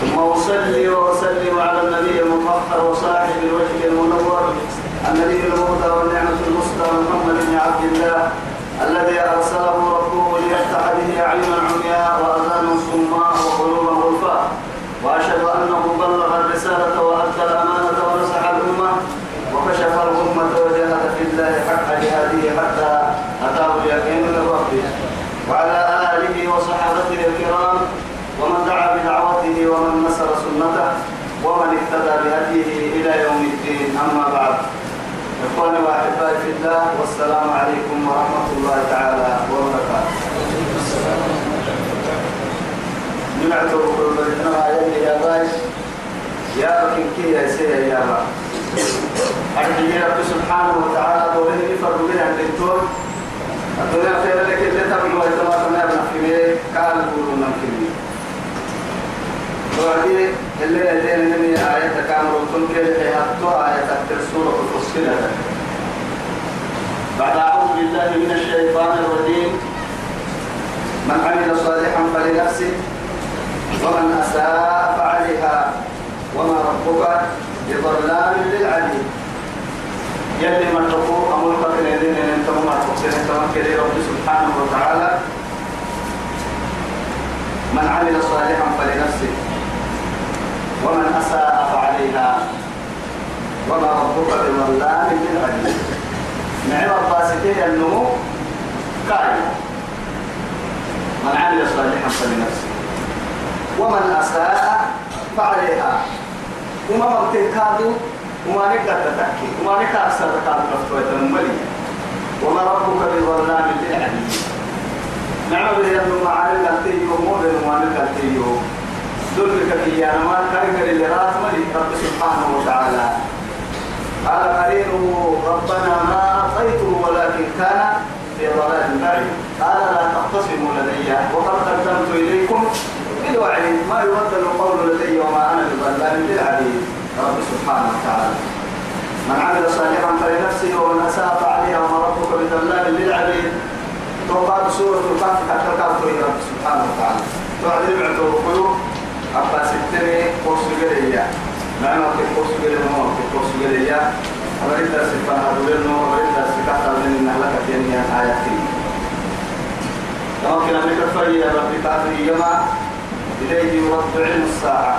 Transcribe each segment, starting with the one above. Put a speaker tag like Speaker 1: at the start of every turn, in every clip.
Speaker 1: ثم أصلي وأسلم على النبي المطهر وصاحب الوجه المنور النبي المهدى والنعمة المسدى محمد بن عبد الله الذي أرسله ربه ليفتح به أعينا عمياء وأذانا صماء وقلوبا غلفاء وأشهد أنه بلغ الرسالة وأدى الأمانة ونصح الأمة وكشف الأمة وجاهد في الله حق جهاده. ومن اهتدى بهديه إلى يوم الدين. أما بعد إخواني وأحبائي في الله والسلام عليكم ورحمة الله تعالى وبركاته. نمعت وقل بلدنا يا باي يا ركن كي يا سيدي يا با. أرحي رب سبحانه وتعالى دوله فرد بها الدكتور الدنيا خير لك اللي تبني ويتما تنا في كان يقولون من كلمة. وعدي اللي من آية كامل وتنكر في حتى آية تكتر سورة فصلت بعد أعوذ بالله من الشيطان الرجيم من عمل صالحا فلنفسه ومن أساء فعليها وما ربك بظلام للعبيد يلي من ربو أمر قتل يدين أن أنت ما تقصد أنت رب سبحانه وتعالى من عمل صالحا فلنفسه. ومن أساء فعليها. وما ربك بظلام للعبيد. نعم الباسطين النمو قال من عمل صالحا فلنفسه. ومن أساء فعليها. وما مبتكادوا وما نقدر تتكي وما نقدر أكثر تكاد رفتوة الملي وما ربك بظلام للعبيد. نعم بلي معاني قلتيو مو بين معاني دلك في ما كان اللي راس ملي رب سبحانه وتعالى. قال قرينه ربنا ما أعطيته ولكن كان في ضلال بعيد. قال لا تختصموا لدي وقد قدمت إليكم بالوعد ما يبدل القول لدي وما أنا بظلام للعبيد. رب سبحانه وتعالى. من عمل صالحا فلنفسه ومن أساء فعليها وما ربك بظلام للعبيد. توقعت سورة الكهف حتى كافر رب سبحانه وتعالى. بعد ربعة القلوب أبا ستني قرص قليا ما نوكي قرص قليا ما نوكي قرص قليا أريد سفا هدولنو أريد سفا هدولن إنها لك تيني آياتي لكن أمريكا فريا ربي كافر يما. إليه يرد علم الساعة.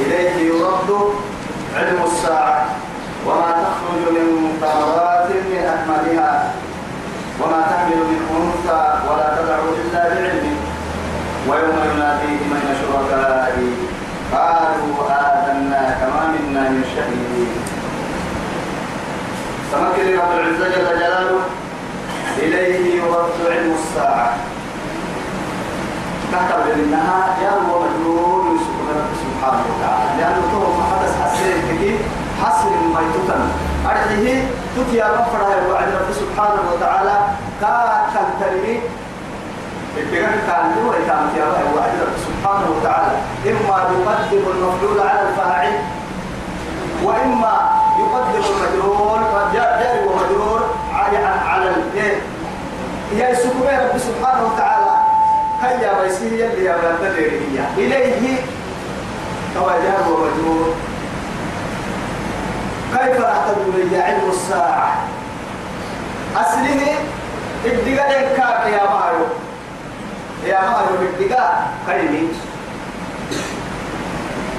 Speaker 1: إليه يرد علم الساعة. وما تخرج من ثمرات من أكملها. وما تحمل من أنثى ولا تدع إلا بعلمه. ويوم يناديهم أين شركائي قالوا آذنا كما منا من شهيد. فمكر رب العزة جل جلاله إليه يرد علم الساعة. كتب إنها يا هو مجنون سبحانه وتعالى. لأنه تو ما حدث حسين كي حسن ما يتتن أرحيه تتيا رفضها وعد رب سبحانه وتعالى كان ترمي اتقال كان هو إتام يا وعد رب سبحانه وتعالى إما يقدم المفعول على الفاعل وإما يقدم المجرور جاري ومجرور على على الايه يا سكوي رب سبحانه وتعالى هيا بيسيه اللي يا بلد إليه توجه ومجرور. كيف راح لي علم الساعة؟ أسله الدقاء كاك يا مارو يا مارو الدقاء كريمي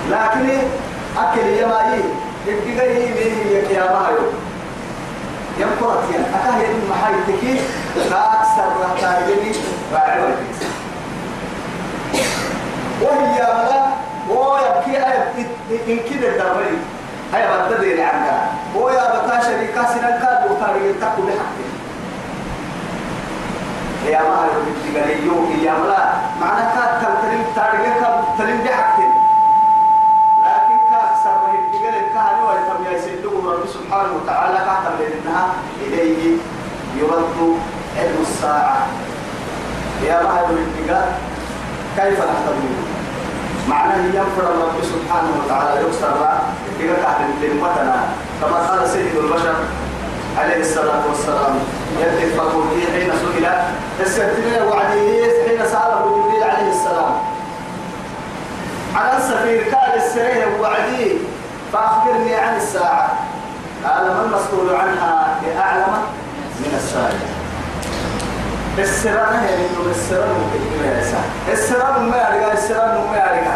Speaker 1: لكن أكل يا ماي الدقاء هي يا مارو يم قرطيا أكاه يدم محايتك أكثر راح تارجني راعي وهي ملا ويبكي إن كده الدربي هيا بدل عندها هو يا بتا شريكا سنن كاد وطاري تكو بحق يا مهر بالتقليوك يا ملا معنى كات تلتلم تارجك تلم بحكتن لكن كات سبه التقل الكهل ولتم يسلوه رب سبحانه وتعالى كات لأنها إليه يرد علم الساعة. يا مهر بالتقل كيف نحتمله معناه ينفر الرب سبحانه وتعالى يكسر إذا كان للمتنا كما قال سيد البشر عليه الصلاة والسلام يتفق به حين سئل. السكتين وعديه حين سأله جبريل عليه السلام؟ على السفير قال السريه وعديه فأخبرني عن الساعة. قال ما المسؤول عنها؟ بأعلم من السائل السرانة هي من السرانة ممكن السرانة ما يرجع السرانة ما يرجع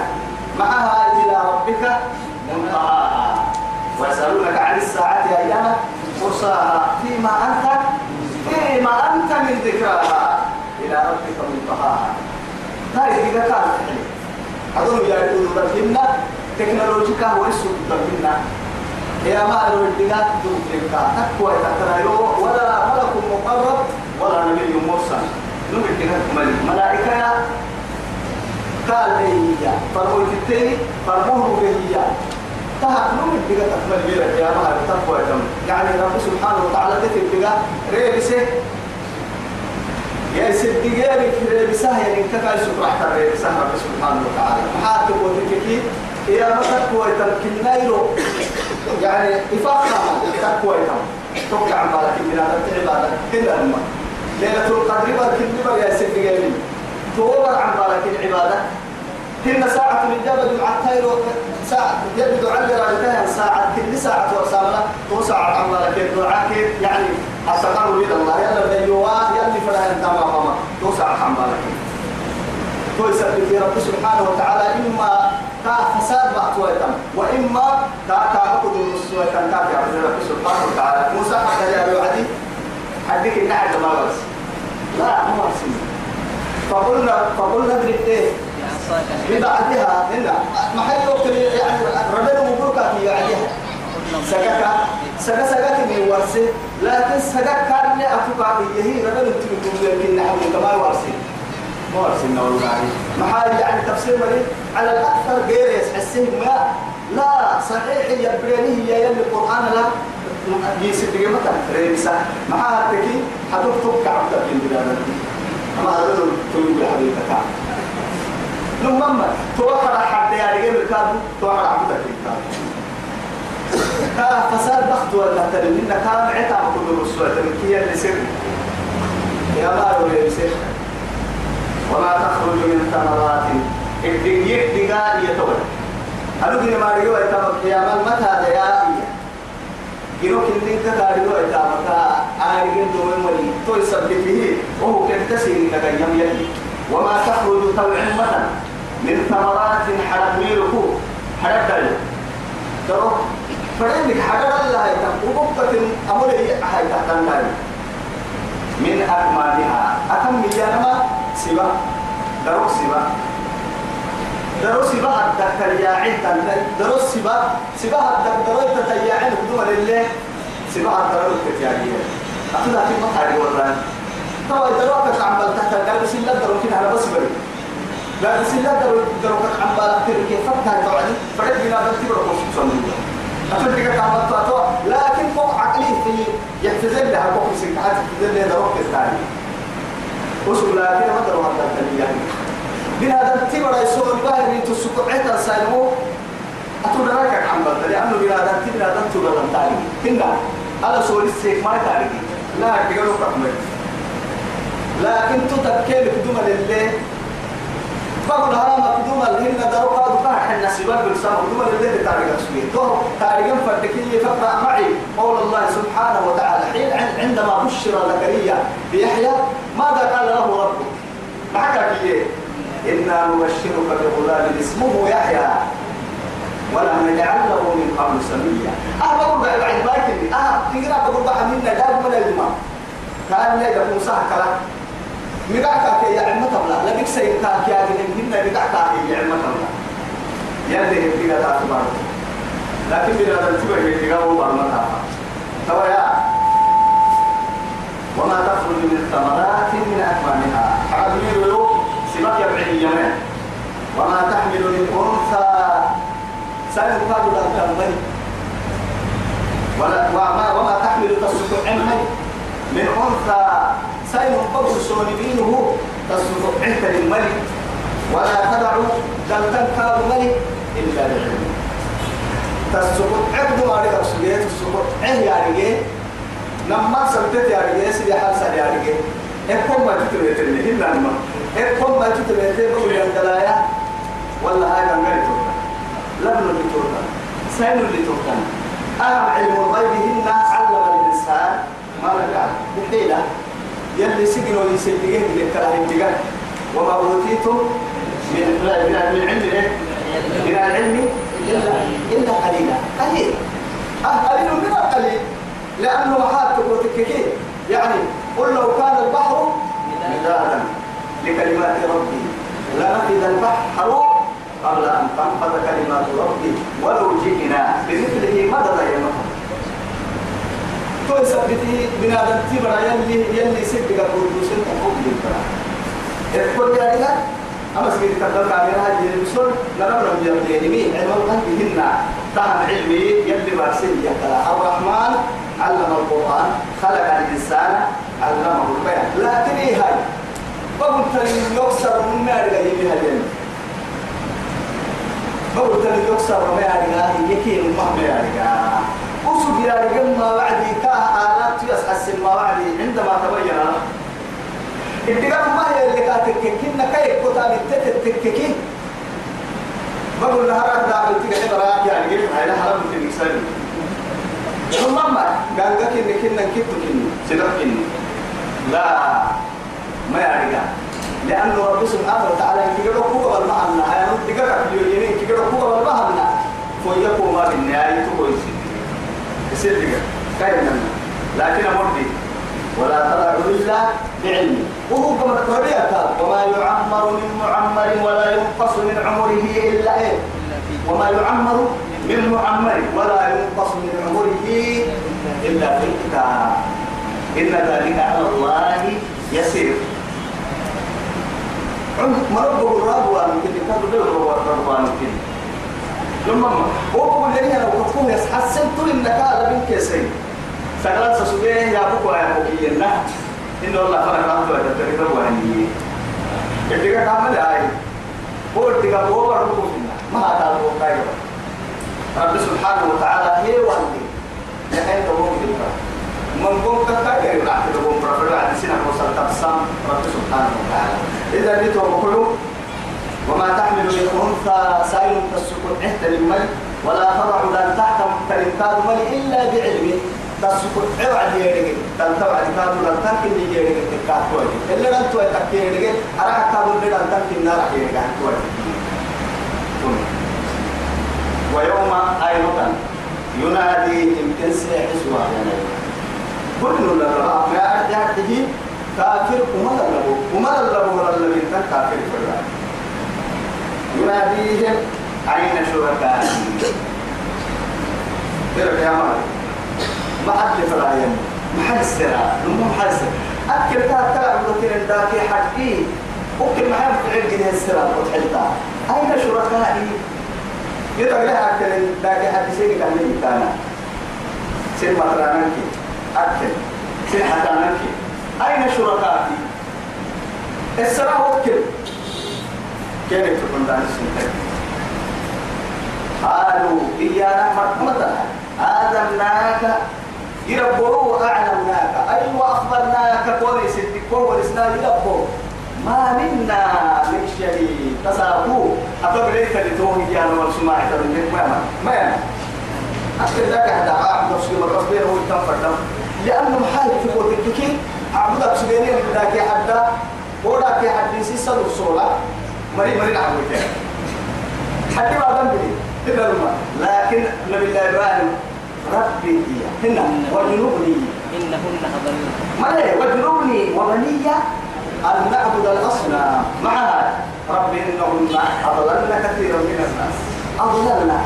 Speaker 1: معها إلى ربك منتهاها ويسألونك عن الساعة أيام مرساها فيما أنت فيما أنت من ذكراها إلى ربك منتهاها هاي إذا كانت أظن يا يقولون تبهمنا تكنولوجيكا ورسو تبهمنا يا ما لو الدنيا تبهمك تقوى تقرأ ولا ملك مقرب ولا نبي مرسل. نمر كنا ملائكة قال هي فرموا التاني فرموه هي تهك نمر كنا تكمل بيرك يا ما تقوى يعني رب سبحانه وتعالى تكتب بقى؟ ريبسه. يا سيدي في ريبسه يعني كفاية شكرا حتى ريبسه رب سبحانه وتعالى. محاتب وتككي يا ما تقوى تمكن نايرو يعني إفاقها تقوى توقع عن بالك من هذا العبادة كلها ليلة القدر بركن بر يا سيدي جايبين توبر عن بالك العبادة. كنا ساعة من جبل الطير ساعة يبدو على رأيتها ساعة كل ساعة وسامنا تو ساعة عن بالك الدعاء يعني أستقر بيد الله. يلا بيوا يلا فلا أنت ما ماما تو ساعة عن بالك تو يسبب في رب سبحانه وتعالى إما تا فساد بعطويتم وإما تا تعبد الرسويتم تا في رب سبحانه وتعالى. موسى حتى يا وعدي حدك النعج ما بس. لا ما بس. فقلنا فقلنا اضرب إيه ببعدها هنا محل وقت يعني ربنا مبروكا في بعدها. سكاكا سكا سكا من ورسي لكن سكا كان لي أفكا هي ربنا تقول لكن نحن كما ورسي ما ورسينا والله محل يعني تفسير مريض على الأكثر غير يسحسه ما. لا صحيح يبريني هي يلي القرآن لا. يسد قيمة ريسا مع تكي حدوك توقع عبدك من بلاد أما هذا تقول حبيبك نمما توقع حد يا رجال الكاد توقع عبدك الكاد كان فساد بخت ولا تلمين كان عتاب كل الرسول تمكية لسر يا مارو يا سر وما تخرج من ثمرات. الدنيا دقال يتولى. هلو كنا ما رجوا يتابع قياما متى يا كيلو كندين كتاريو إتامتا آرجين دوم ولي. تو يسبب به. وهو كنتسي لك يم يلي وما تخرج توعمة من ثمرات حرق ميلكو حرق دل ترى فرينك حرق الله وقفة أمر هاي تحتن من أكمالها. أكم ميانما سبا دروك سبا درو سبا حتى ترياعين درو سبا سبا حتى درو تتياعين بدون لله سبا درو تتياعين أخذ هذه مطعي والله طبعا درو كعمل تحت القلب سلا درو كنا على بس بري. لا سلا درو درو كعمل تركي فتح توعدي فرد بنا بنتي برو صندوق أفرد كك عمل تاتو لكن فوق عقلي في يحتزل لها فوق سكحات يحتزل لها درو كتاني وصل لكن ما درو حتى ترياعين بنادم تبرا يسوع باهر انتو سكوعتا سايمو أتودراك عم بدل لأنه بنادم تبرا تبرا تاني هنا على سوري السيف ما تاريخ. لا تقولوا كمل لكن تتكلم بدون لله بقول هذا مقدوم الهن دروا قادوا كان حنا سبب بالسما بدون لله تاريخ سوي تو تاريخ فردكية فقرأ معي. قول الله سبحانه وتعالى حين عندما بشر زكريا بيحيى ماذا قال له ربه معك كيه إنا نبشرك بغلام اسمه يحيى ولم نجعل له من قبل سميا. أه بقول بعد بعد أه تقرأ بقول بقى منا جاب من الجماعة كان يقول موسى كلا مقعك يا عم تبلا لبيك سيد كاك يا جنين هنا مقعك يا عم تبلا يلي هدينا تعتبر لكن بنا نتبع هدينا هو برمتها توا يا. وما تخرج من ثمرات من أكمامها. عبير يوم سبق يبعي يمين وما تحمل من أنثى سيقال لك المي وما وما تحمل تصدق عمي. من أنثى. سيقبل سونبينه تصدق عهد للملك ولا تدع دلتن كاد ملك إلا بعلم تسقط عبد ما عليك سجيت تسقط عه يا رجال لما سبتت يا رجال سيدي حال سيدي يا رجال إكم ما تتبعت اللي هلا ما إكم ما تتبعت بقول يا دلايا ولا غير توكا لبن توكا سين توكا أهم علم الغيب هنا علم الإنسان. ما رجع بحيلة. يلي سجنوا يسجنوا للكلام وما أوتيتم من من علم إيه؟ من العلم إلا إلا قليلا. قليل. أه قليل من القليل. لأنه محاتك وتككين يعني قل لو كان البحر مدادا لكلمات ربي لنفذ البحر قبل أن تنفذ كلمات ربي ولو جئنا بمثله مددا يا مطر تو سبتي بنادم تبرا يلي يلي سبك القدوس تقوم بالبرا يقول يا رجال سيدي تقدر كاميرا هذه المسؤول نرى من يبدي مين علم الغيب هن تهم علمي يلي بارسل يقرأ الرحمن علم القرآن خلق الإنسان علمه البيان. لكن إيه هاي؟ بقول تاني يكسر من نار جاي هاي بقول تاني يكسر من نار جاي يكين ما وسوق يا رجال ما وعدي كاه آلات يسحس ما وعدي عندما تبين الدقام ما هي اللي كاتك كنا كيف كتاب التتككي بقول لها رد داخل تيجي براك يعني كيف هاي حرام في المكسر ثم ما قال لك إن كنا كتب كنا سنر كنا لا. ما يعرف. لأن رب سبحانه وتعالى كي قالوا كوكب المعنى هاي نتيجة في اليمين كي قالوا كوكب المعنى فويكو ما بالنهاية تقول يصير. يصير كاين لكن أمرتي ولا تدع إلا بعلم. وهو كما وما يعمر من معمر ولا ينقص من عمره إلا إيه؟ وما يعمر من معمر ولا ينقص من عمره إلا في الكتاب. إن ذلك على الله يسير. مربه الرابوان يمكن كتاب دور الرابوان يمكن ثم هو الذي لو تكون حسنت إنك هذا من كيسين. سكرات سسوبيه يا بوكو يا بوكي إن الله فرق عنده تتريد وهنيه إذا كامل هاي هو إذا هو برضو ما هذا هو رب سبحانه وتعالى هي وانتي لكن تقوم بالبرا من قوم تتكر راح تقوم برا عن سنة وصل تبسم رب سبحانه وتعالى. إذا نتو بقولوا وما تحمل من أنثى سائل تسكن عهد للمل ولا تضع لن تحكم كالإنكار مل إلا بعلمه. تسكت عوعد يدك تنتبع كادو لن تنكن يدك تكاتوي اللي لن توي. تكي يدك أراك كادو اللي لن تنكن نار يدك توي. ويوم أيضا يناديهم تنسي حسوا كل لنا ما أرجعته كافر وما لبو وما لبو ولا الذي كافر فلا يناديهم أين شركائي ترى يا مالك. ما حد فرايم ما حد سرا ما حد سرا أكل تا تا بروتين داكي ممكن ما حد فعل جنيه السرا وتحلتا أين شركائي؟ يبقى لها أكل داكي حد سيدي كان لي كانا سير مطرانك أكل. سير حتانك أين شركائي؟ السرا وكل كيف تكون دانش قالوا إيانا مرحمة آذناك يربوا أعلمناك أي وأخبرناك كوني ستك ورسنا يربوا ما منا من شيء. تساقوا أطب ليك لتوه جانا والسماع تبنك ما ما أكل ذاك حتى عبد نفسي ربنا هو دم. لأنه محال في الكيكي عبد سبيني من ذاك حتى وذاك حد يسيس الرسولة مري مري نعبد حتى ما ذنبي إلا لكن نبي الله إبراهيم ربي هنا وجنوبني.
Speaker 2: إنهن أضلن
Speaker 1: ما هي وجنوبني وبني أن نعبد الأصنام. معها. ربي إنهن أضللن كثيرا من الناس. أضللنا.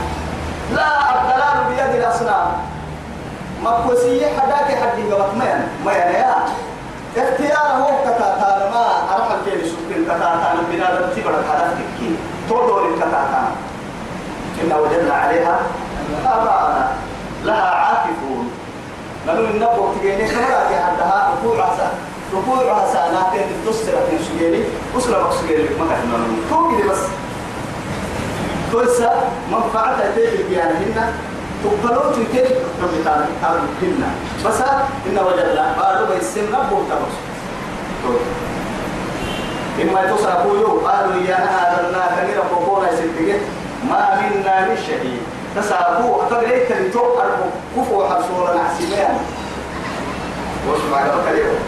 Speaker 1: لا الضلال بيد الأصنام. مكوسية حداك حد قبط مين؟ مين يا؟ اختيار هو كتاتا ما أروح الكيل سكين كتاتا بنادم تبرك هدف كي. تودور الكتاتا إن وجدنا عليها آباءنا. لها عاكفون. لأنه النبوة تجيني لا حدها ركوع عسى ركوعها سانات تصير في سجيري أسرة سجيري ما كان تو بس. توسا منفعة تيجي بيانا هنا تقبلوا تيجي تبتان هنا بس إن وجدنا. ما يسمى ربهم تبص. إما تصرفوا قالوا يا هذا الناس كنيرا فوقونا يسدقت ما منا من شهيد. تسابو أتبعي تلتو أربو كفو حرسونا نحسيبين واسمع لك اليوم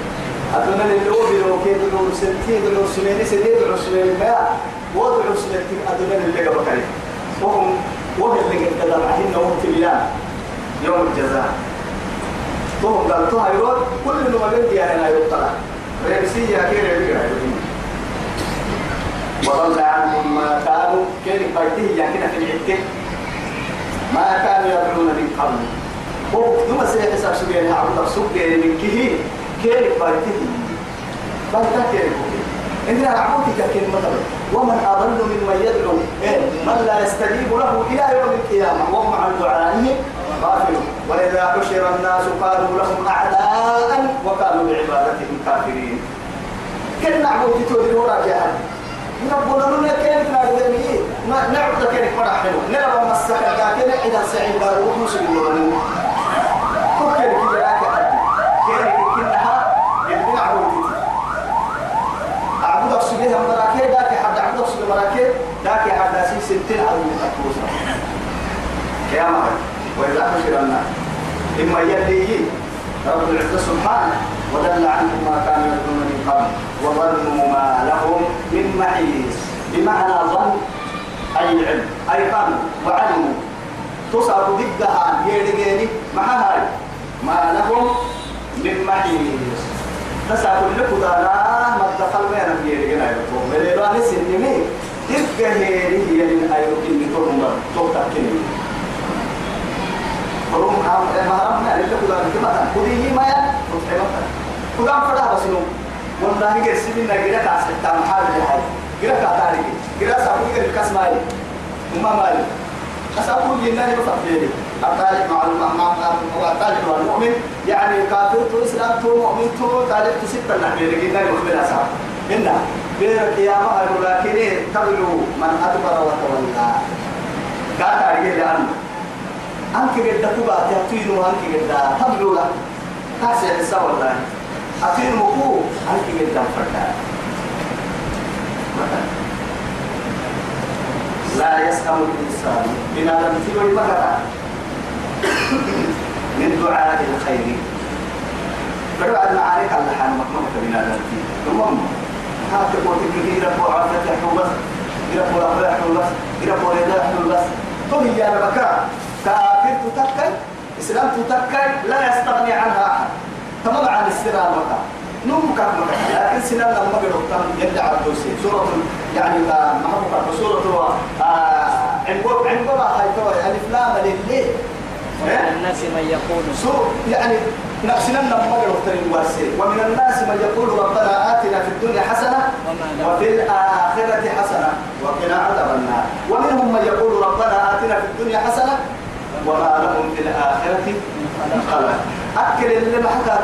Speaker 1: أدونا للو بلو كيد لو سنتين لو سنين سديد لو سنين ما. وضعوا سنتين أدونا للي قبل وهم وهم اللي قد قدر عهن وهم تبيان يوم الجزاء. وهم قال تو هيرود كل ما بدي أنا يطلع رئيسية كيري بيقرأ وضل عنهم ما كانوا. بيته يعني كده في العتك ما كانوا يدعون من قبل. نما سيحسب سبيل عبد سبيل من كه كيف بيته بيته كيف إن أعبدك كلمة ومن أضل ممن يدعو. إيه؟ من لا يستجيب له إلى يوم القيامة. وهم عن دعائه غافلون. وإذا حشر الناس قالوا لهم أعداء وكانوا بعبادتهم كافرين. كل نعبد؟ تودي وراك يا ربنا لنا كيف نادمي ما نعبد كيف مرة حلو. نرى مسك لكن إذا سعيد بارو مسلم لنا كل كده لك كيف كنها يا وإذا إما يلي سبحانه ودل ما كانوا يدعون من قبل وظنوا ما لهم من بمعنى ظن أي العلم أي قالوا وعلموا تصاب ضدها يدقيني مع هاي ما لهم من محيص. تسا كل قدانا ما دخل بينا في يدقينا يبطو مليلو أنا سنمي هيري هي من أيوك اللي ترمى توقع فروم عام ما رمنا اللي قدانا كما تنقضي ما ين فتحمتها قدام فدا بس نو والله هي سيدنا غير كاس تام غير كاتاري سابو غير كاس ماي وما ماي أسابو جينا لي بفضل الطالب مع الطالب مع المؤمن يعني كافر تو إسلام تو مؤمن تو طالب ستة نحن جينا لي بفضل أساب إننا بين القيامة الملاكين تبلو من أدبر وتولى كاتاري لأنه أنك قد تبع تهتين وأنك قد تبلو له كاسي حسا والله أتين مكو أنك قد فردا لا يسأم الإنسان. من لم تبعي مكتا من دعاء الخير. فبعد معارك اللحان مكمكة من لم ثم هات قوتك يربو عفتح بس يربو الأخلاح بس يربو الإله بس طول يا بكاء كافر تتكل إسلام تتكل لا يستغني عنها أحد. تمام عن السلام مكة نوم كان لكن سلام لما قلت يدعى الدوسي. سورة يعني ما هو سورة عنقوب عنقوب هاي تو. يعني فلان لليه
Speaker 2: ومن الناس من يقول
Speaker 1: سو يعني نفسنا لما قلت الواسي. ومن الناس من يقول ربنا آتنا في الدنيا حسنة وفي الآخرة حسنة وقنا عذاب النار. ومنهم من يقول ربنا آتنا في الدنيا حسنة وما لهم في الآخرة من خلاق أكل اللي ما حكى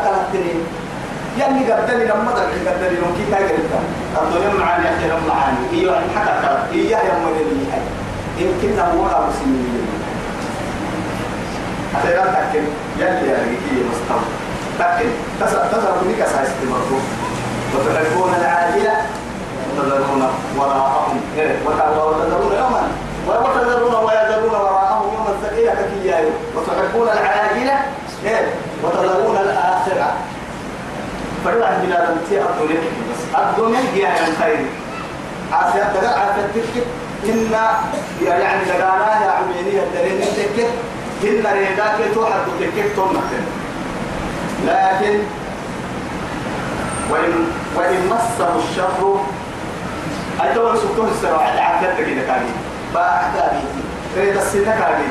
Speaker 1: يعني قدني لما تقول قدني لهم كي كاي قلت الدنيا معاني أخيرا معاني إيوه حكى أكلت إياه يوم اللي هاي يمكن أبو سنين حتى لا تأكل. يلي يا رجيكي مستوى. تأكل. تسر تسر بنيك سايس المرفوع وتحبون العاجلة. وتذرون وراءهم. وتذرون يوما. وتذرون ويذرون وراءهم يوما ثقيلا ككيايو وتحبون العاجلة. وتذرون الآخرة. فلا بلا تمتي الدنيا الدنيا هي الخير عافية تقع عافية تكت. إن يعني لقانا يا عميني الدليل تكت. إن ريداك توحد تكت تنك لكن وإن وإن مسه الشر أي دور سكون السراعة عافية كده كان بعد بيتي تريد السنة كان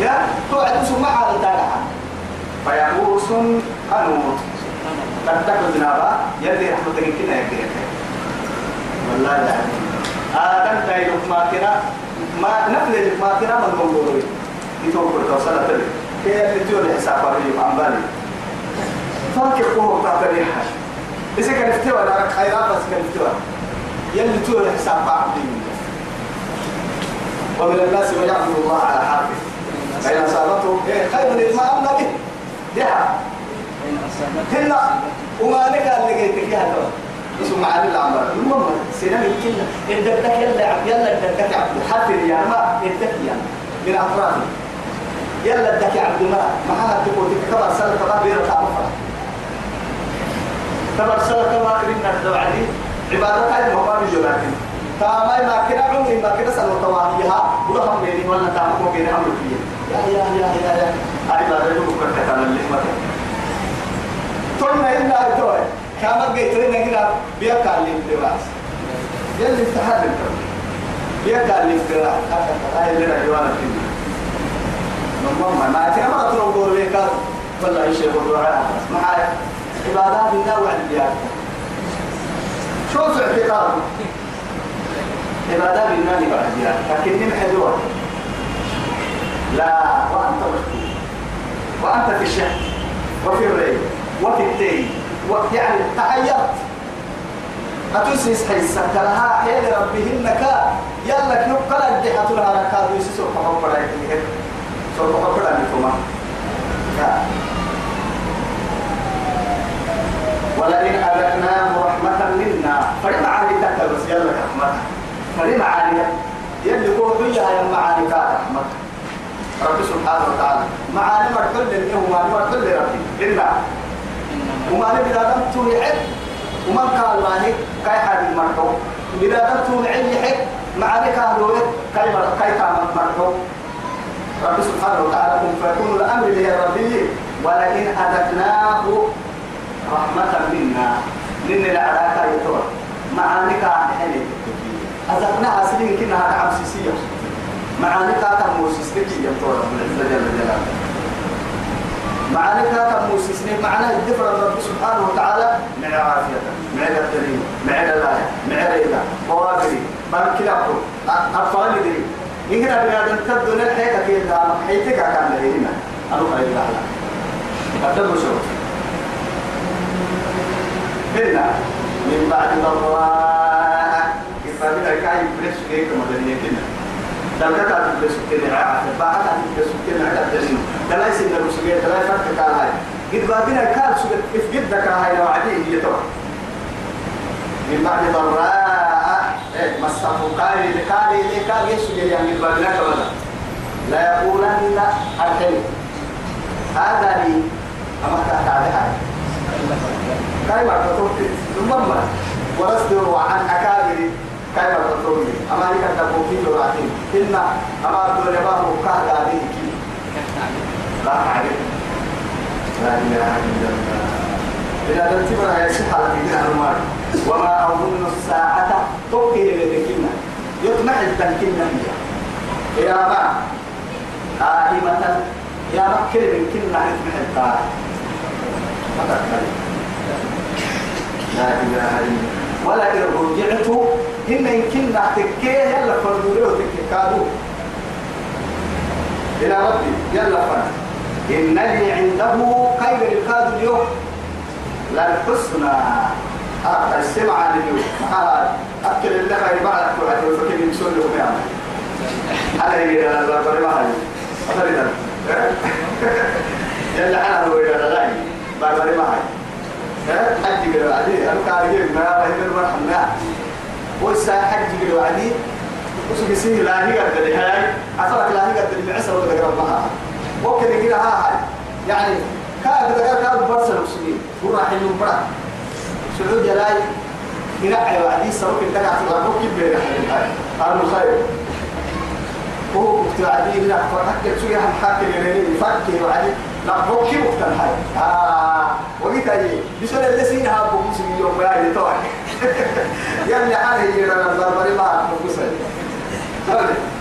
Speaker 1: يا توعد سمع على الدارحة فيعوس قنوط قد تكون جنابا يلي رحمتك كنا يكريك والله لا. آدم تايلوك ما كنا ما نفل ما كنا من مولوري يتوقع توصل تلك كي اللي تقول حساب الريم عن بالي فاكر قوة تحت الريحة إذا كان افتوى لك خيرات بس كان افتوى. يلي تقول حساب بعض ومن الناس من يعبد الله على حرفه. فإن أصابته إيه خير به دها
Speaker 2: إن أصابتك
Speaker 1: هلا وما نقال لقيتك يا هذا اسمه معاني العمر. المهم سنة يمكن الدكتك يلا عبد يلا الدكتك عبد. حتى يا ما الدك يعني من أطرافه يلا الدك عبد ما ما حد تقول كبر سنة كبر بيرة تعرفها كبر سنة كبر كريم الدوعدي ما بيجوا لكن تامي ما كنا عمري ما كنا سنة توانيها ولا هم بيني. ولا تامو بيني هم فيه يا يا يا يا يا. عبادة يقول كرتة اللي ما تونا إلا توي كما جيت لنا كده بيقع لي الدراس يلي استحال بيقع لي الدراس هاي اللي أنا جوانا فيه. ماما ما تأمر تروح دور ليك ولا شيء بدو على معايا عبادات الله وعليات شوف اعتقاد؟ عبادات الله وعليات لكن محدود لا وأنت مشكور وأنت في الشك وفي الريب. وفي التين. يعني تحيرت أتوسيس حيسا كلها حيل ربهن كا يلا كنو قلا الدحة لها ركاد ويسسو فحوم برايك لك سو فحوم برايك لكما ولئن أذقناه رحمة منا. فريم عالي تكتب بس يلا رحمة فريم عالي. يلي حجة يا معاني كا رحمة رب سبحانه وتعالى. معاني مركل لنه ومعاني مركل لربي إلا. وما نبي دام توعد وما قال ماني كاي حد مرتو إذا دام توعد يحك معاني كانوا كاي مر كاي كان مرتو رب سبحانه وتعالى كن فيكون الأمر لي ربي ولئن أذقناه رحمة منا. لن العلاقة يتوى. معاني كان حلي. أذقناها سنين كنا هذا عم سيسية معاني كان موسيس لكي يتوى. رب العزة جل جلاله معاني كاتا موسيسني معناه الدفر رب سبحانه وتعالى. مع عافية مع الدليل مع الآية مع ريدا بوابري بل كده أطفال دي إننا بنادم تبدو نلحيك كده حيتك كان لهينا أنا خير الله قدم شو هنا من بعد ضراء كيف بنا كاي بريش كيك كنا. دلك كان بريش كنا عافية بعد بريش كنا على الدليل دلاي سيدنا بسوية دلاي فرق كان هاي قد بابنا كان سوية إف جدك هاي وعديه يتوى من بعد ضراء إيه اللي قال اللي قال يسوع يعني قد بابنا كمان لا يقولن الحلم هذا لي أما كانت على هاي. كاي ما تطوفي ثم ورصدوا عن أكابر. ما تطوفي أما لك تبوكي لراتين إن أما دول يباه كهد عليه لا إله إلا الله. إذا تنتبه يا شيخ على المال وما أظن الساعة توكي لتكلنا يطمع التنكلنا هي يا ما قائمة يا ما كلمة كلمة يطمع الطاعة لا إله إلا ولا إن رجعت إن إن كنا تكيه يلا فردوليه تكيكادو إلى ربي يلا فرد إن لي عنده خير الكاد اليوم. للحسنى أه السمع اليوم أكل اللي بعد كل حد وفكر يمسون له بيعمل هذا يجي أنا ما هاي أفريدا يلا أنا هو يلا غاي بقول ما هاي حج كده وعدي أنا كان يجيب ما يمر مرحمنا وسا حج كده وعدي وسو بيسيه لا هي قد اللي هاي عصرك لا هي قد اللي معسر وكل كده ها يعني كاد كده كاد برسل مسلمين وراح يلوم برا. سعود جلاي ينعي وعدي سوق انت قاعد تلعب كيف بين هاي قالوا خير. هو كنت عدي لا فرحك شو يهم حاكي لني فكي وعدي لا هو كيف وقت الحي آه. وقيت أجي بسول اللي سينها يا اللي طبعا يلا حالي يجي أنا بربري ما بقوس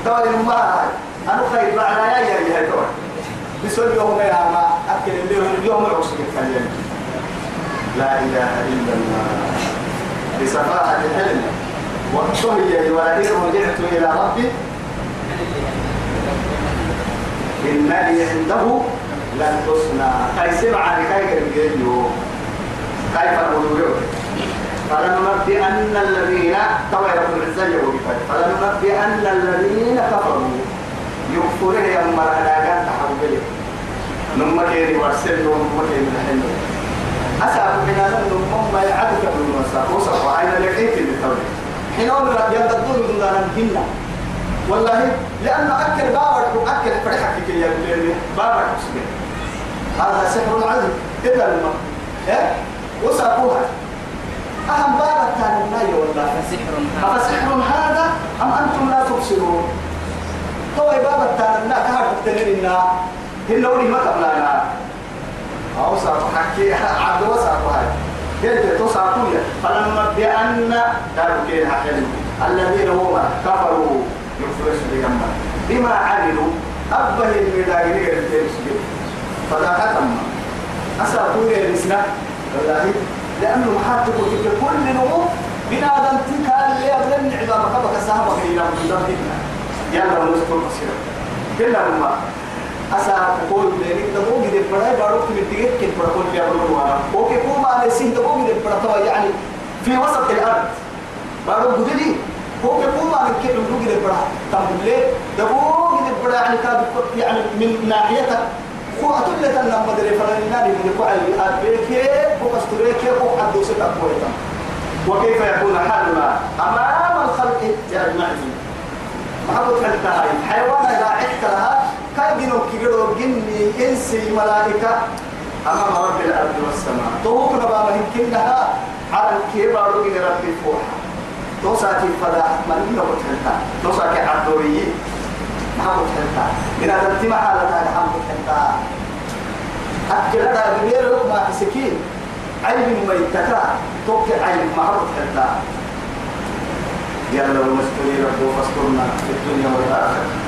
Speaker 1: طبعا ما هاي؟ أنا خير معنا يا يا يا طبعا بسول يوم يا ما أكل اليوم اليوم العصر يتكلم لا إله إلا الله. بصفاءة الحلم وشهي ولئن رجعت إلى ربي. إن لي عنده لن تصنع كي سمع لكي كيف نقول فلننبئن الذين توا رب العزة يقول فلننبئن الذين كفروا يكفرون يا مرنا كان تحول. نما كيري ورسل نما كيري الحين أسأل من هذا نما ما يعدك من المساء وصف وعين لقيت اللي تولي حين أقول لك ينددون من دانا هنا والله لأنه أكل باور وأكل فرحك كي يقول باور هذا سحر عظيم. كده الماء إيه؟ وصفوها أهم باب كان الناي والله؟ أفسحر هذا. أم أنتم لا تبصرون؟ هو باب كان الناي كهر تنيننا هن ما قبلنا أو صار حكي عبد وصار هاي كيف تصعقون فلننبئن قالوا كين حكيم الذين هم كفروا يفرش بجنب. بما عملوا أبه المداغين يرتبس فلا ختم أسأقول يا نسنا والله لأنه محاطب في كل نمو بنا آدم تكال اللي أبدا نعبا مكبك سهبك إلى مدبنا يلا نذكر بصيرا كلا ما أسا قول بينك دبو جد بڑا بارو في الدقيق كن بڑا قول بيا بلو وأنا أوكي كوما على سين دبو جد بڑا توا يعني في وسط الأرض بارو جدلي أوكي كوما على كل دبو جد بڑا تملي دبو جد بڑا يعني كاد يعني من ناحيتك هو أتولى تنا مدري فلان نادي من قال أبيك وقستريك وقدوس تقويتا وكيف يكون حالنا أمام الخلق أجمعين محبوب كانت هاي حيوان إذا عدت لها كان جنو كيرو جني إنسي ملائكة. أمام رب الأرض والسماء. توك نبا مهنكنها على الكبار من رب الفوحة. توساكي فلاح من إنه بتحلتا توساكي عدوية محمد حلتا من على هذا محمد حلتا أكل هذا غير ما حسكين عين ميتتا توقع عين محمد حلتا يلا ومسكني ربه فاسترنا في الدنيا والآخرة.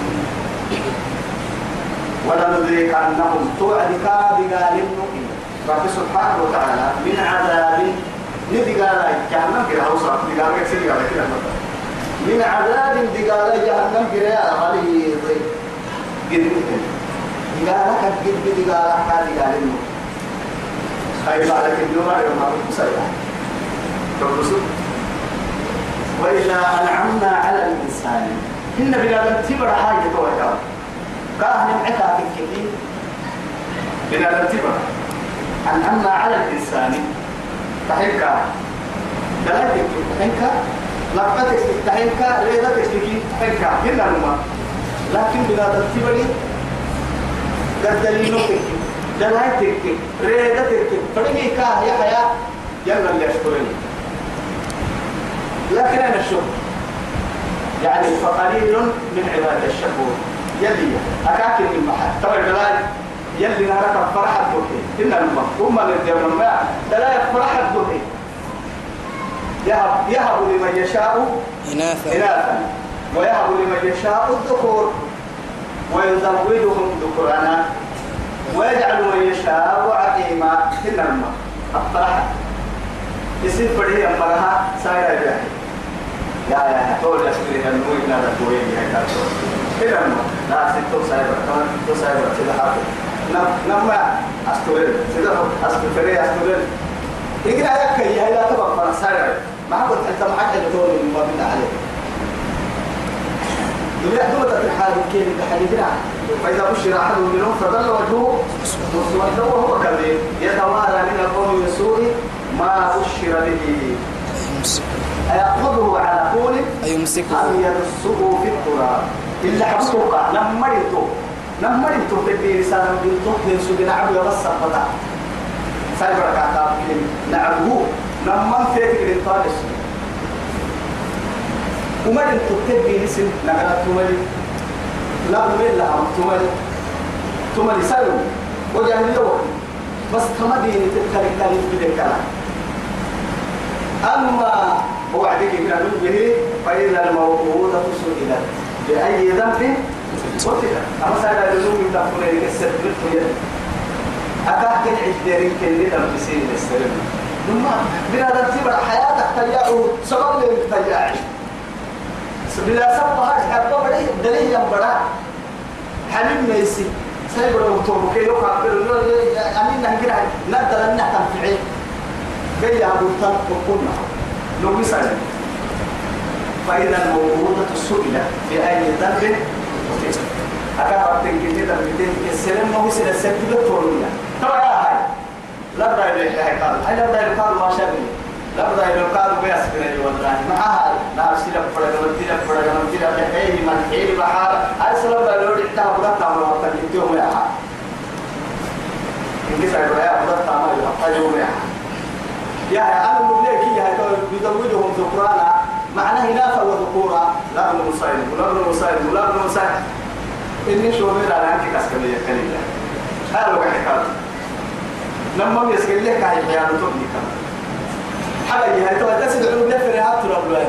Speaker 1: ولنذيق أنهم توعد كابقال النقي رب سبحانه وتعالى من عذاب ندي قال جهنم كده. هوصل ندي قال كده كده. من عذاب دقال جهنم كريا غليظ قد دقالك قد دقالك دقال النور خير عليك النور يوم ما بتصير تبصر وإذا أنعمنا على الإنسان إن بلا تبر حاجة توجه كاهن معك في الكثير بلا تبر أنعمنا على الإنسان تحكى دلائل تحكى لقتك تحكى ليدتك تحكى كنا نما. لكن بلا تبري قد دليلك دلائلك ريدتك فرمي كاه يا حياة يلا اللي أشكرني. لكن أنا الشكر يعني فقليل من عباد الشكور. يلي أكاكل من محل طبعا دلائل يلي نارك فرحة بوكي إن هم اللي يديرون الماء. دلائل فرحة بوكي يهب يهب لمن يشاء
Speaker 2: إناثا.
Speaker 1: إناثا. ويهب لمن يشاء الذكور. ويزوجهم ذكرانا. ويجعل من يشاء عقيما. إن الماء الفرحة. يصير فريه أمرها سايرة جاهي يا يا. تقول لك تريد أن نقول لنا ما لا ستو سايبر كمان ستو سايبر سيدا حاطه نم نم أستوري سيدا أستوري أستوري يجي عليك كي هاي لا تبغى فرن سايبر ما قلت أنت معك اللي تقول من بين عليه. دنيا دوما الحال كيف تحديثنا فإذا بشر أحد منهم فظل وجهه مسودا وهو كذب يتوارى من القوم من سوء ما بشر به. أيأخذه على طول
Speaker 2: أيمسكه.
Speaker 1: أم يدسه في التراب؟ إلا حبسوك نمرتو نمرتو سالم بنتو من سوق نعم يبص القطع سايبر كعتاب نعبه نمم فيك من طالس ومن تكتب اسم نقرأ تملي لا من لها تملي تملي سلم وجاهل بس تمدين تتكلم تاريخ بدك أما وعدك من به فإذا الموءودة سئلت. بأي ذنب قتلت أما سأل الذنوب تقول يد أكاك العجدين كل دم بسين السلم ثم بلا ترتيب حياتك تياعه سبب لك تياعي بلا سبب هذا حتى بدي دليل ينبرا حليم ميسي سيبر وتوب كي يقع أمين نهجر ندر أنها تنفعي جاي أبو تنق وقلنا لو سالم فإذا الموجودة سئلت بأي ذنب قتلت أكاد تنكتي ذنبتين السلام ما هو سنة السبت دكتورية ترى يا هاي. لا بد أن يقال هاي لا بد أن يقال ما شابه لا بد أن يقال بياس بني والله معها لا سيلا فرق من تيلا فرق من تيلا بحيل من حيل بحار هاي سلام لا لوري تام ولا تام ولا تام يوم يا ها إنك سأقول يا ولا تام ولا يوم يا ها يا أنا من ليك يا يزوجهم ذكرانا معناه إناثا وذكورا. لا ابن مسايد ولا ابن مسايد ولا ابن مسايد إني شو من على أنك كسكنية كنيلة هذا هو حكاية. لما يسكن هاي حياة تبني كمان حاجة هاي تو تسد عود نفر هات ربنا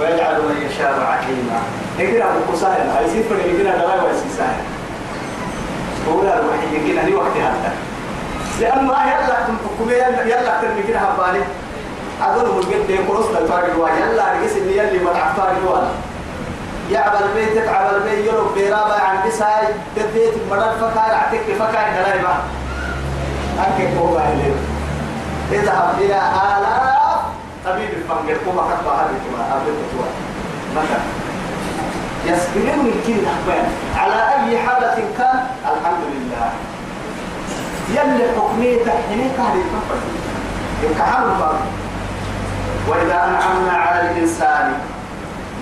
Speaker 1: ويجعل من يشاء عقيما يقرا أبو قصائر هاي سيفر يقرا دواء ويسيسان ولا الوحيد يقرا لي وقت هذا. لأنه يلا يلا يلا ترمي كده هبالي. أقول من قد يقرص للفارق واحد يلا رجس اللي يلي ما تعفارق واحد يعمل بيت تعمل بيت يلو بيرابا عن بساي تبيت مرد فكار عتك فكار دلايبا أنك هو اللي اذهب إلى آلاف طبيب الفنجر. كما كتب هذه كما أبدا توا مثلا. يسكنون كل أحبان على أي حالة كان؟ الحمد لله. يلي حكمية حينيك هذه الكفر يكحل الفرق وإذا أنعمنا على الإنسان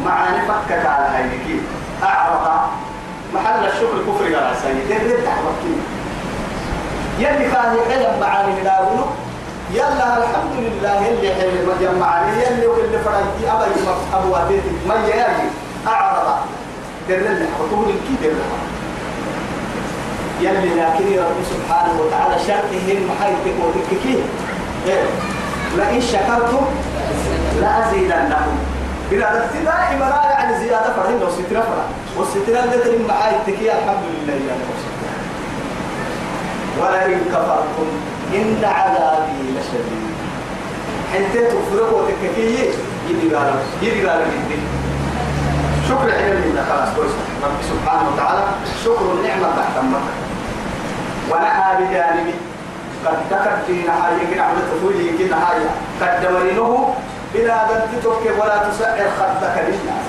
Speaker 1: مع نفكك على هيك أعرض محل الشكر كفر على سيد يرد تحوكي يلي كان يحلم معاني لا يلا الحمد لله يلي حلم مجمعني يلي واللي فرنتي أبا يمف أبواتي ما يجي أعرض درنا حطول الكي درنا يلي لكن رب سبحانه وتعالى شرطه محيطك وذككيه إيه لئن شكرتم لأزيدنكم إذا دائما لا يعني زيادة فرهن لو سترة فرح. والسترة ترم معاي التكية الحمد لله رب. ولئن كفرتم إن عذابي لشديد. حتى تفرقوا وتككية يدي قال يدي قال يدي. شكر حين لله خلاص كويس. رب سبحانه وتعالى شكر النعمة تحت أمك ونهى بجانبه قد تكت في نهاية كنا عملت تقولي كنا نهاية. قد دمرينه بلا ذنب ولا تسعر خدك للناس.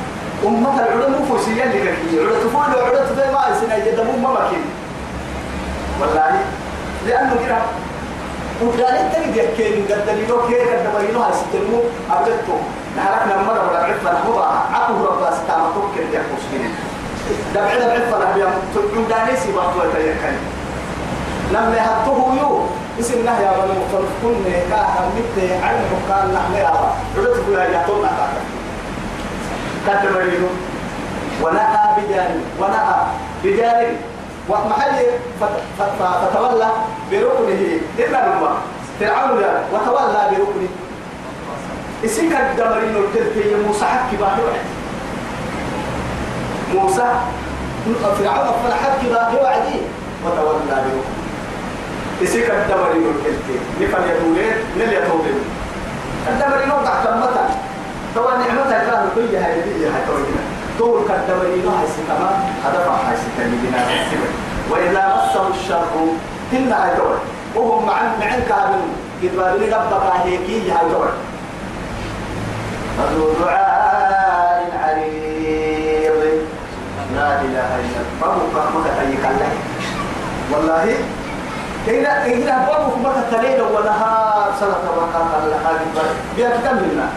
Speaker 1: أمة العلم فوسيا كي. علا تفول وعلا تفول ما يسنا يدمون ما مكين والله لأنه كده. وقال إنت اللي يحكي قد دليلو كي قد دمرينه هاي ستلمو أبدتو لما مرة ولا عرفنا نحوضا عقب ربا ستاما توكل يا خوشكين دبع دبع فلا بيام تقول دانيسي بطوة يكني لما يهطوه يو. اسم الله يا بني مختلف كل كاها مت عن حكام نحن يا با عدت بها يا تونا كاتب رينو ونأى بجانب ونأى بجانب ومحل فتولى بركنه. إلا الله فرعون وتولى بركنه. اسم كان دمرين الكلكي موسى حكي باهي موسى. فرعون فلحكي باهي وعدي وتولى بركنه. يسيك الدمري والكلتين نفل يدولين نل يتولين الدمري نوقع كمتا طبعا نعمتها كانوا كل هاي دي هاي توجنا طول كالدمري نوع سكما فا هاي سكما وإذا مسه الشر هن هاي دول وهم مع معن كابن. قد ربك هيكي هاي دول فذو دعاء عريض. لا إله إلا الله. فهو الله والله إذا إذا بابك مرة تليل ونهار سنة وقت الله هذه بيا لنا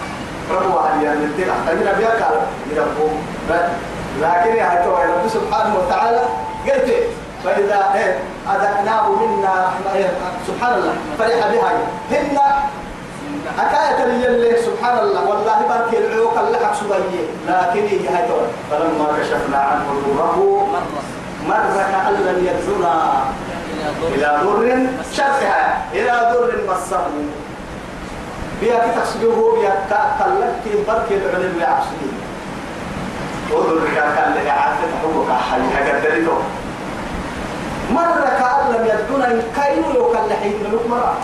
Speaker 1: ربوا عليا نتلا أمير بيا قال يربو لكن يا هاي رب سبحانه وتعالى قلت فإذا إيه؟ أذقناه منا رحمة إيه؟ سبحان الله. فرح بها. هن حكاية اللي سبحان الله. والله بارك العيوق اللي حق سبيه لكن هي هاي فلما كشفنا عنه ضره مر كأن لم يدعنا إلى ضر شرها إلى ضر مسه بيا كتحسبه بيا كالك كي برك العلم يعصيه وضر كان لك عافية حقوق حالي هكذا مرة كأن لم يدعنا كاينو لو كان لحين لك مرة.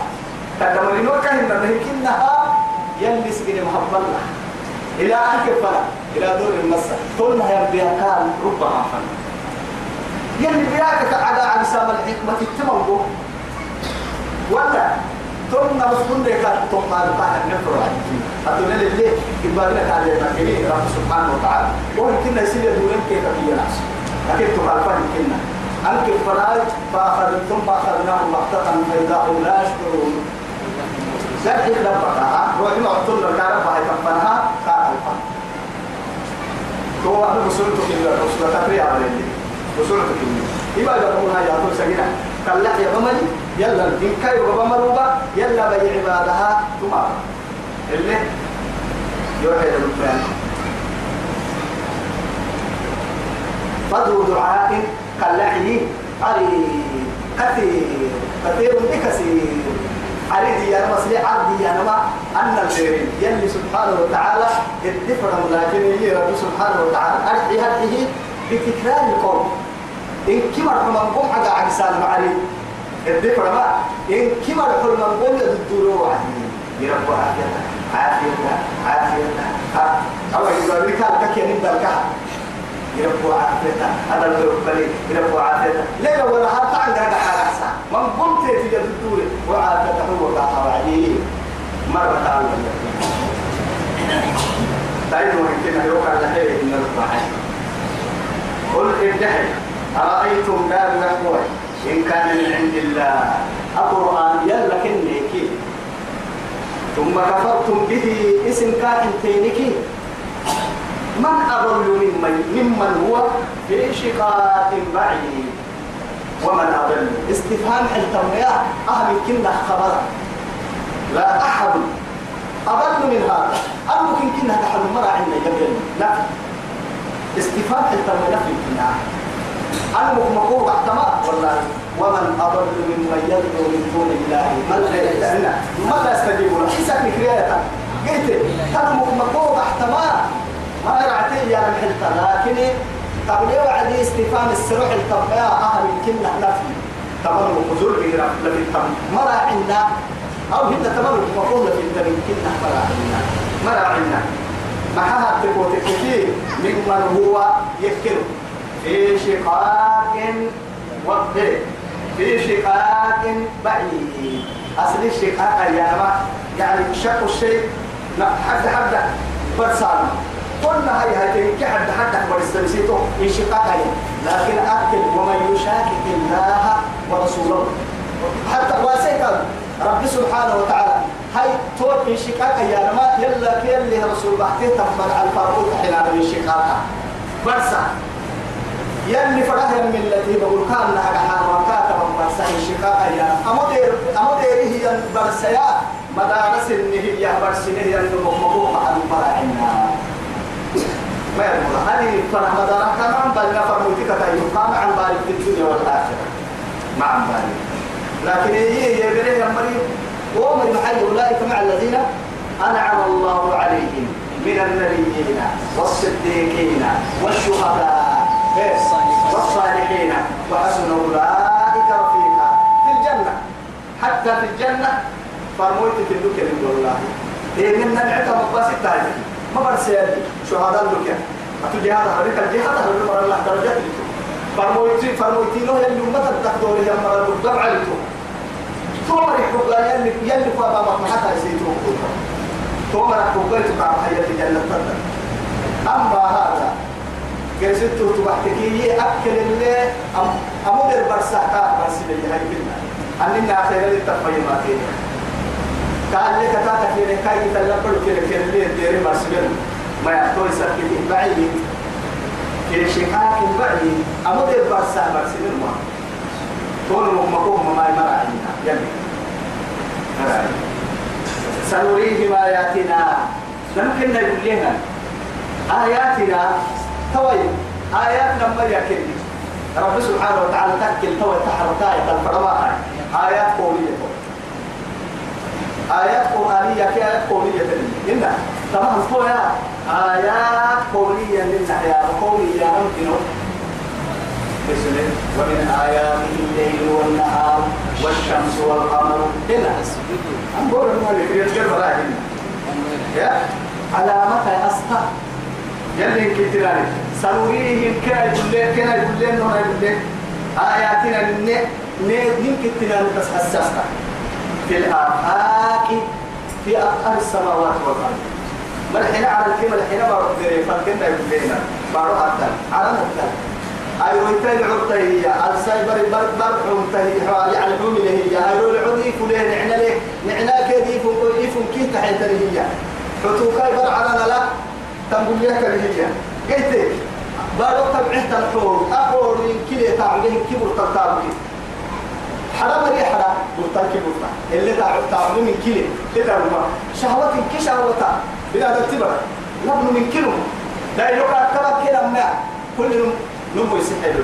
Speaker 1: تدمرين وكهن لكنها يلي سجن محبنا إلى أن كفنا إلى ضر المسة كل ما يبيا كان ربما فن. يلي بياك على عن سام الحكمة التمنبو ولا ثم مسكون لك ثم قال بعد نفر أتون اللي يبقى لك على المكين رب سبحانه وتعالى. ويمكن يصير دون كيف في ناس لكن تقال يمكن أنك فراج فأخذ ثم أخذناهم بغتة فإذا هم لا يشكرون لكن لبقى ها وإما أعطونا الكعرة فهي تنفنها قال الفن هو أنا بسرتك إلا رسولة تفريع بسرتك إلا إما هاي أطول سجنة قال لا يا بمجي يلا إن كاي وبمروبة يلا بيع عبادها تمام اللي يوحي للفعل فضل دعاء كاللعي علي كثير كثير بكثير. عريدي يا مسلي عبدي يا نما أن الخير. يلي سبحانه وتعالى الدفر لكن يلي رب سبحانه وتعالى أرحي هذه بتكرار القول إن كمر حمان قوم حقا عكسان معري الدفر ما إن كمر حمان قوم يددولوا عني يرب عافية عافية عافية أو يقول لك كي نبدأ الكهف يربو عافيته هذا اللي يقبلي يربو عافيته ليه ولا حتى عند هذا حاجة من قمت في الدور وعافيته هو قاطع وعديه مرة تعالى دايما يمكن يوقع لحيه من الرباعي قل ادعي أرأيتم دار نحوي إن كان من عند الله. القرآن يلا كنيكي ثم كفرتم به اسم كائن تينكي من أضل ممن ممن هو؟ في شقاق بعيد. ومن أضل؟ استفهام التنمية أهل كنا خبر. لا أحد أضل من هذا. أو ممكن كنا تحل مرة عندنا جبل لا. استفهام التنمية في كنا أنا مقوم احتمال والله ومن أضل ممن يدعو من دون الله؟ من لا يستجيب من لا يستجيب له؟ حسك نكريتا قلت أنا مقوم احتمال ما رعتي يا الحلطة لكن قبل وعد استفهام السروح الطبيعة أهل الكلة نفي؟ تمر وقزور بيرا لم يتم. مرا عنا أو هنا تمر مفهوم في الدم. كلة مرا عنا مرا عنا معها تقوت كثير ممن هو يفكر في شقاق وقت في شقاق بعيد أصل الشقاق يا يعني شق الشيء حد حد برسالة قلنا هاي هاي كحد حتى ورستمسيته انشقاق هاي لكن أكل ومن يشاكك الله ورسوله حتى واسيك رب سبحانه وتعالى هاي توت انشقاق يا ما يلا كيلي رسول بحثي تنبر الفاروق حين من انشقاقها برسا. يلي فرح من التي بقول كان لها حال وكاتب برسا انشقاق يا أمودير أمودير هي برسيا مدارس النهي برسنه ينمو مقوم على المراعينا ما يقول هذه فرح مدارك كان عن بالنا فرموتك تايو كان عن بالك في الدنيا والآخرة. ما عن بالك لكن هي هي بره يا مريم ومن محل أولئك مع الذين أنعم الله عليهم من النبيين والصديقين والشهداء والصالحين وحسن أولئك رفيقا في الجنة. حتى في الجنة فرموت في اللوكة والله إيه من نعتها مقاسي التاريخ. ما برسيادي شهداء لك أتو جهاد هذيك الجهاد هذا مر الله درجات لك فرمويتي له يلي متى تقدر يا مر الدكتور عليكم ثم يحب يلي يلي فما ما حتى يسيتو ثم يحب بيتك على حياة الجنة تقدر أما هذا كيستو تبحتكي أكل اللي أم أمودر برساكا برسي لي هاي كلمة أننا خير للتقييمات قال لك تاتا في كاي تلقل كده كده اللي ديري مرسلين ما يحتوي سكت بعيد. في شقاق بعيد أمو دير برسا مرسلين ما تقول مقوم ما يمرع عنا يلي سنريهم آياتنا. نمكن نقول لنا آياتنا توي. آياتنا ما يكن رب سبحانه وتعالى تكل توي تحركاية الفرماء آيات قولية آيات قرآنية كآيات قولية إن تمام آيات قولية لنا يا قولية ممكن ومن آياته الليل والنهار والشمس والقمر. هنا أنظر الملك يتجرب راهن يا. على متى أستا يلي كتيراني سنريهم كنا يقول لك كنا يقول لك يقول لك. آياتنا نين كتيراني بس حساستا في الآفاق في أقطار السماوات والأرض. الحين على الكلمة الحين بارو دري فالكلمة يبدينا بارو حتى على مكتب أيوة تاني عرضي السايبر بر بر عمته يعني حومي هي. أيوة العضي فلان نعنا ليه؟ نعنا كذي يفهم يفهم كيف تحت هي؟ حتوكاي بر على لا تنقول لك هي. قلت بارو تبعت الحور أحور من كله تعبين كبر تتابعين حرام لي حرام؟ برتان كي برتان اللي تعب تعب من كله كده ما. شهوة كي شهوة. بلا تتبع. نبن من كله لا كما كده ما. كل نمو يسحب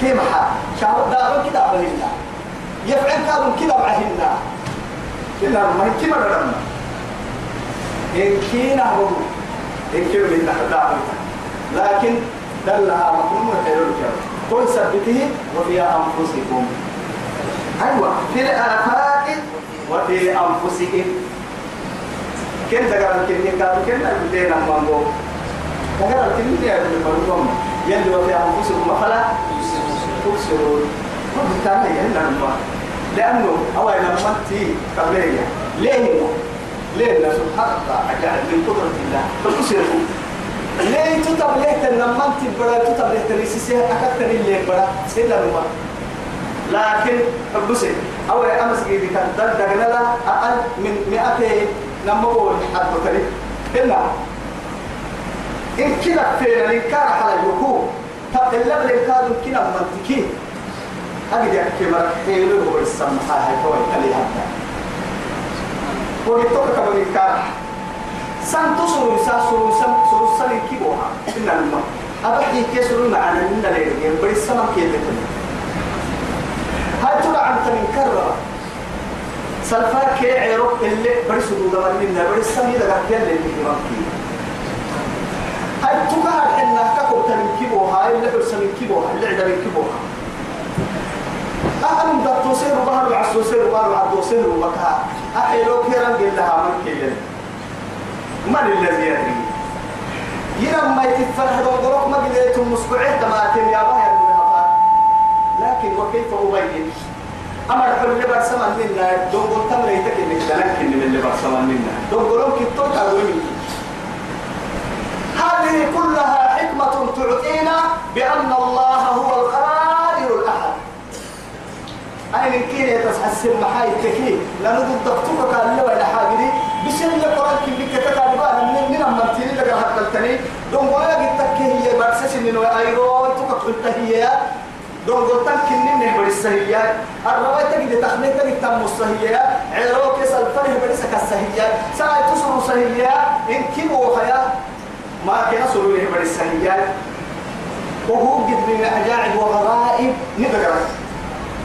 Speaker 1: كيف حال شهوة دارون كده بعهنا يفعل كانوا كده بعهنا كده ما هي كما رمنا إن كينا هو إن كينا من نحن لكن دلها مطلوب حلو الكلام قل ثبته وفي أنفسكم. أيوة في الآفاق وفي أنفسهم كن تقرأ الكلمة؟ كانوا كن بدين أمامو تقرأ الكلمة؟ يا ابن المرموم يلي وفي أنفسكم فلا تبصرون وبالتالي يلا نما لأنه هو لما تي قبلية ليه ليه سبحان الله عجائب من قدرة الله؟ فبصروا ليه تتب ليه لما انت بڑا تتب ليه تريسي أكثر اللي بڑا سيدا نما لكن حبسي أول أمس جيدي كان دل لا أقل من 200 لما بقول حد تري إلا. إن كلا فينا إن كان على الوقوع طب إلا بل كادو كلا منطقي هذه يحكي مرة حيلو هو السمحة هاي كوي كلي هذا وقلت لك كمان كان. سان تصور سان سور سان سور سان كيبوها. إن الماء أبحي كسر معنا من الليل بس السماء كيف هاي ترى عن تنكرر سلفا كي عيرو اللي برس دودا من برس سمي دغا كيل اللي مكي هاي تقع إن كاكو تنكيبو هاي اللي برس من كيبو اللي عدا من كيبو أهم دا توسير بحر العسوسير بحر العدوسير وبكها أحيلو كيران قل لها من كيل. من الذي يدري؟ يرم ما يتفرح دون ما قدرتم مسكوعين تماتين يا باهر لكن وكيف أبين؟ أمر حل اللي برسمان منا. دون قلت أمر يتك إنك تنكن من اللي برسمان منا. دون قلون كتوك أروي هذه كلها حكمة تعطينا بأن الله هو القادر الأحد. أين كين يتحسن محاي التكي لأنه ضد قال له إلى حاجة. بسم الله قرآن كم بك تكالبا من من أمرتني لك هكذا دون قلون كتكي هي برسس من أيرو تكتب هي. دون قلتان كنين نهبر السهيات الرواية تجد تخمين تجد تم السهيات عروك يسأل فرح برسك السهيات ساعة تسر سهيات إن كيبو خيا ما كنا سروا نهبر السهيات وهو قد من عجائب وغرائب نبقى.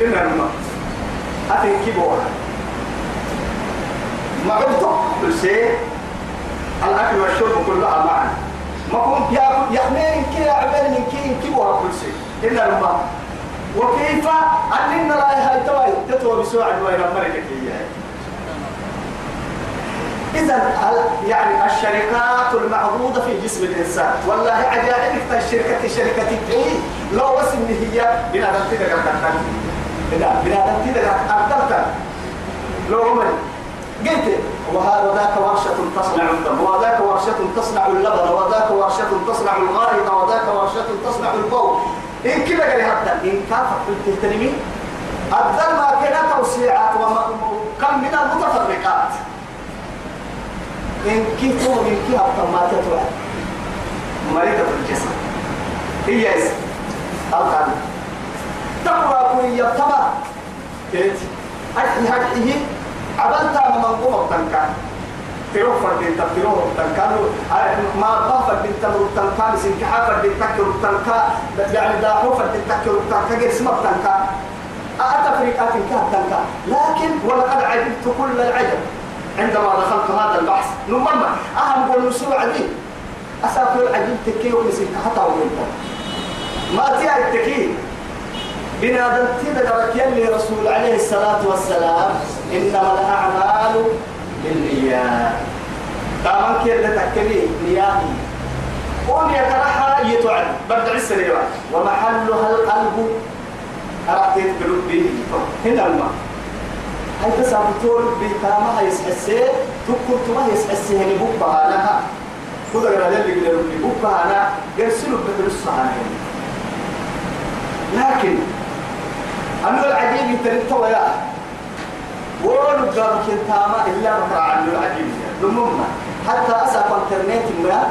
Speaker 1: إن الماء هذه كيبو ما عدتك شيء. الأكل والشرب كلها معا ما كنت يحمين كي من كي كيبو كل شيء. إن الماء وكيف؟ أننا لا هاي تواي تتوى بسوء وين الملكة هي إذا يعني الشركات المعروضة في جسم الإنسان. والله عجائب الشركة شركة إيه لو وسم هي بنا نبتدى كرتان بنا بنا نبتدى كرتان لو عمل قلت وهذا ذاك ورشة تصنع الدم وذاك ورشة تصنع اللبن وذاك ورشة تصنع الغائط وذاك ورشة تصنع البول. إن كده قال هذا. إن تهتنمي الدم ما كان توسيعات وكم من المتفرقات. إن كيف هو من كيف ما تتوى مريضة الجسم هي اسم القلب تقوى كل يبتبع كيف أحي حقه عبلتا من منظومة تنكا تروح فردين تروح تنكا ما با فردين تمر تنكا سنكحا فردين تكر تنكا يعني داحو فردين تكر تنكا غير اسمه تنكا أتفريقات كان تنكا لكن ولقد عجبت كل العجب. عندما دخلت هذا البحث نمما أهم قول نسوع دي أسافر العجب تكي ونسيك حتى وانت ما تيا التكي بنادم تدرك يلي رسول عليه الصلاة والسلام إنما الأعمال بالنيات. دامن كير تكلي نياتي. قول يترحى يتعد بدع السريرة. ومحلها القلب. أرأتيت بلبه هنا الماء. هاي تسابتول بيتاما هيسحسي تكون تما هيسحسي هني لها كذا قال لي اللي بوبها أنا قرسلوا بتدرس عنها لكن أنا العجيب تنتوى يا. ولو قام كنتاما إلا بقرا عنه العجيب. لمما حتى أسف انترنت ما.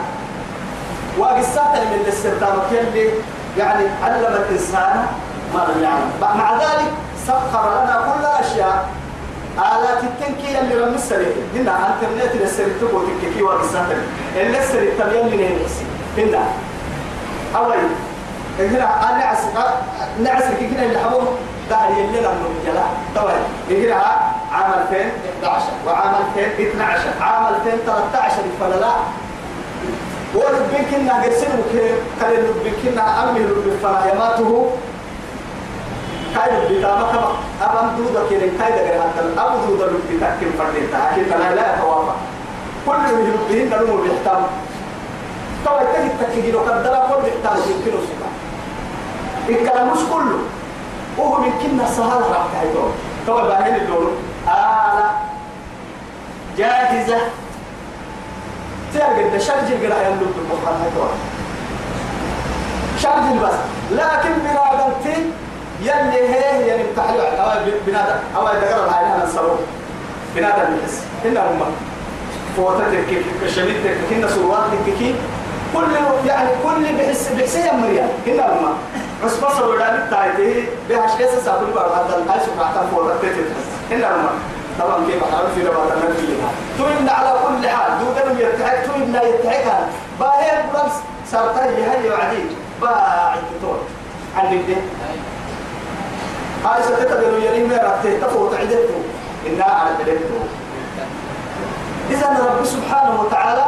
Speaker 1: وقصات من الاستخدام يلي يعني علم الإنسان ما لم يعلم مع ذلك سخر لنا كل الأشياء آلات التنكي اللي رمي السرير هنا أنترنت اللي السرير تقول تنكي وقصات اللي السرير تبين من نفسي هنا. أول هنا نعس نعس كده اللي حبوه. ده اللي لنا من جلا طبعا يجي عام 2011 وعام 2012 عام 2013 فلا ولبين كنا قرسين وكيف قال كنا أمي لبين فرايماته كاي لبين تاما كما أبام دودا كيرين كاي دقر حتى أبو دودا لبين تاكين فردين تاكين فلا لا يتوافق كل من لبين نلوم بيحتام طبعا تجد تكيجي لو قدر كل بيحتام يمكنه سبا الكلام مش كله. وهو من كنا سهل راح تعيدون طبعا باهين اللون آلة جاهزة. تلقى شرج القراءة يملك هيتوه شرج بس لكن بنادمتي يلي هي يعني بتحليل أو بنادم. أو يدقر العينة الصاروخ بنادم يحس هنا هم فوتتك كشميتك هنا سرواتك كي كل يعني كل بحس بحسية مريان هنا هم. بس بصر ولا بتاعته بهاش كيس سابل بعد هذا الحاج سبحانه فوتتك هنا هم. طبعا كيف؟ حرام في رباط النبي توين على كل حال. دودن يتحك توين لا يتحك. باهي بلس سارتاي هي وعدي باعي تطور عندك ده هاي ستة بيرو يري ميرا تفوت عدته إنها على بلده إذا رب سبحانه وتعالى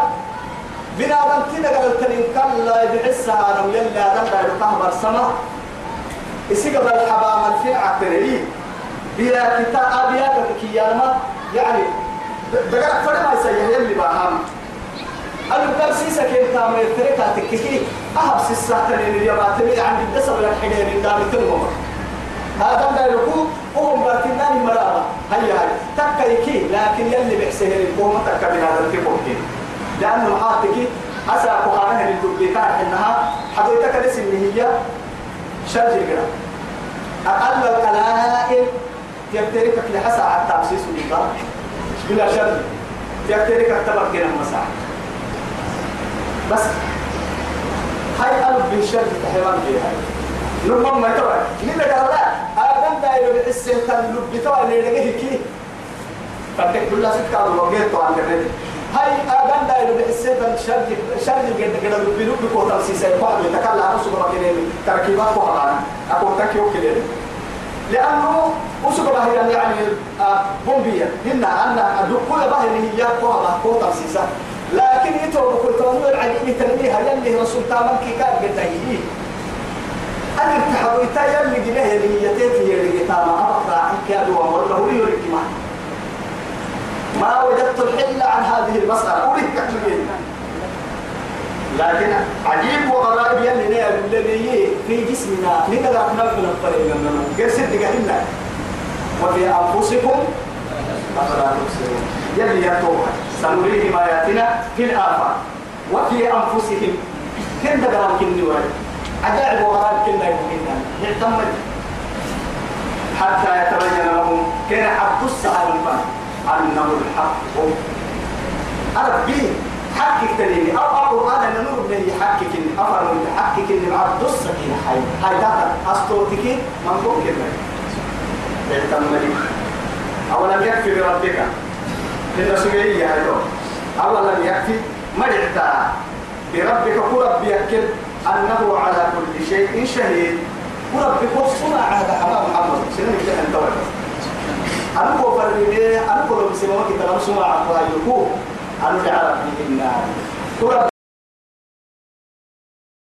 Speaker 1: بنا رمتنا قبل تنين كلا يبعسها نو يلا دم يرقاه برسمة إسيق بالحبام الفرعة تريد بلا كتاب أبيات كياما يعني دقا فرما يسيح يلي باهم أنا قال سيسا كين تام يتركها تككي. أهب سيسا اليوم تبي عند الدسم لك حين دام تنمو. هذا ما يلقوا وهم بارتناني مرابا هيا هاي تكيكي لكن يلي بحسه القوم تكا بهذا التبوكي لأنه حاطكي أسا قرانه للدبليكات إنها حضرتك الاسم هي شرج القرآن أقل القلائل يبترك لحسا على التأسيس والإقامة بلا شر يبترك اعتبر كنا مساح بس هاي ألف من شر تحيوان فيها لما ما تبع لما قال لا؟ آدم داير بالحسن تلب بتوع اللي لقيه كي. فتك كلها ست قالوا وقيت عن الرد هاي آدم داير بالحسن شر شر قد قد بلوك بكوتا سيسي. بعض يتكلم عن سوبر ماركت تركيبات كوها أكو تكيو كده لأنه وسوق بهيرا يعني بومبيا هنا أن دخول بهيرا هي قوة قوة سيسا لكن يتوب كل تنوير العجيب تنبيها يلي رسول تامن كي كان قد أنا ارتحبوا إتا يلي جنيه يلي يتيتي يلي تاما أبقى عن كادوا والله لي يريك ما وجدت الحل عن هذه المسألة أريد كتبين لكن عجيب وغرائب يلي نيا الذي في جسمنا نقدر نقول الطريق منه قرسل دقائنا وفي أنفسكم أفلا تبصرون يلي يتوها سنريهم آياتنا في الآفاق وفي أنفسهم كن دقرام كني ورد عجائب وغرائب كنا يمكننا يعتمد حتى يتبين لهم كان حق السعر أنه الحق. ربي حقك تليني أو القرآن أنا نور من يحقك أمر من يحقك إن عبد السكين حي. هاي داتا أستوتك من فوق كده يتمنى أولا يكفي بربك؟ إن سجية هاي أولا يكفي؟ مرعتا بربك كرب يكل أنه على كل شيء شهيد. وربك وصنا هذا حمام محمد. سنين كده أنت أنا كو فرمي أنا كو لو بسمعك ترى سمع أقوى يكون أنا تعرف النار ورب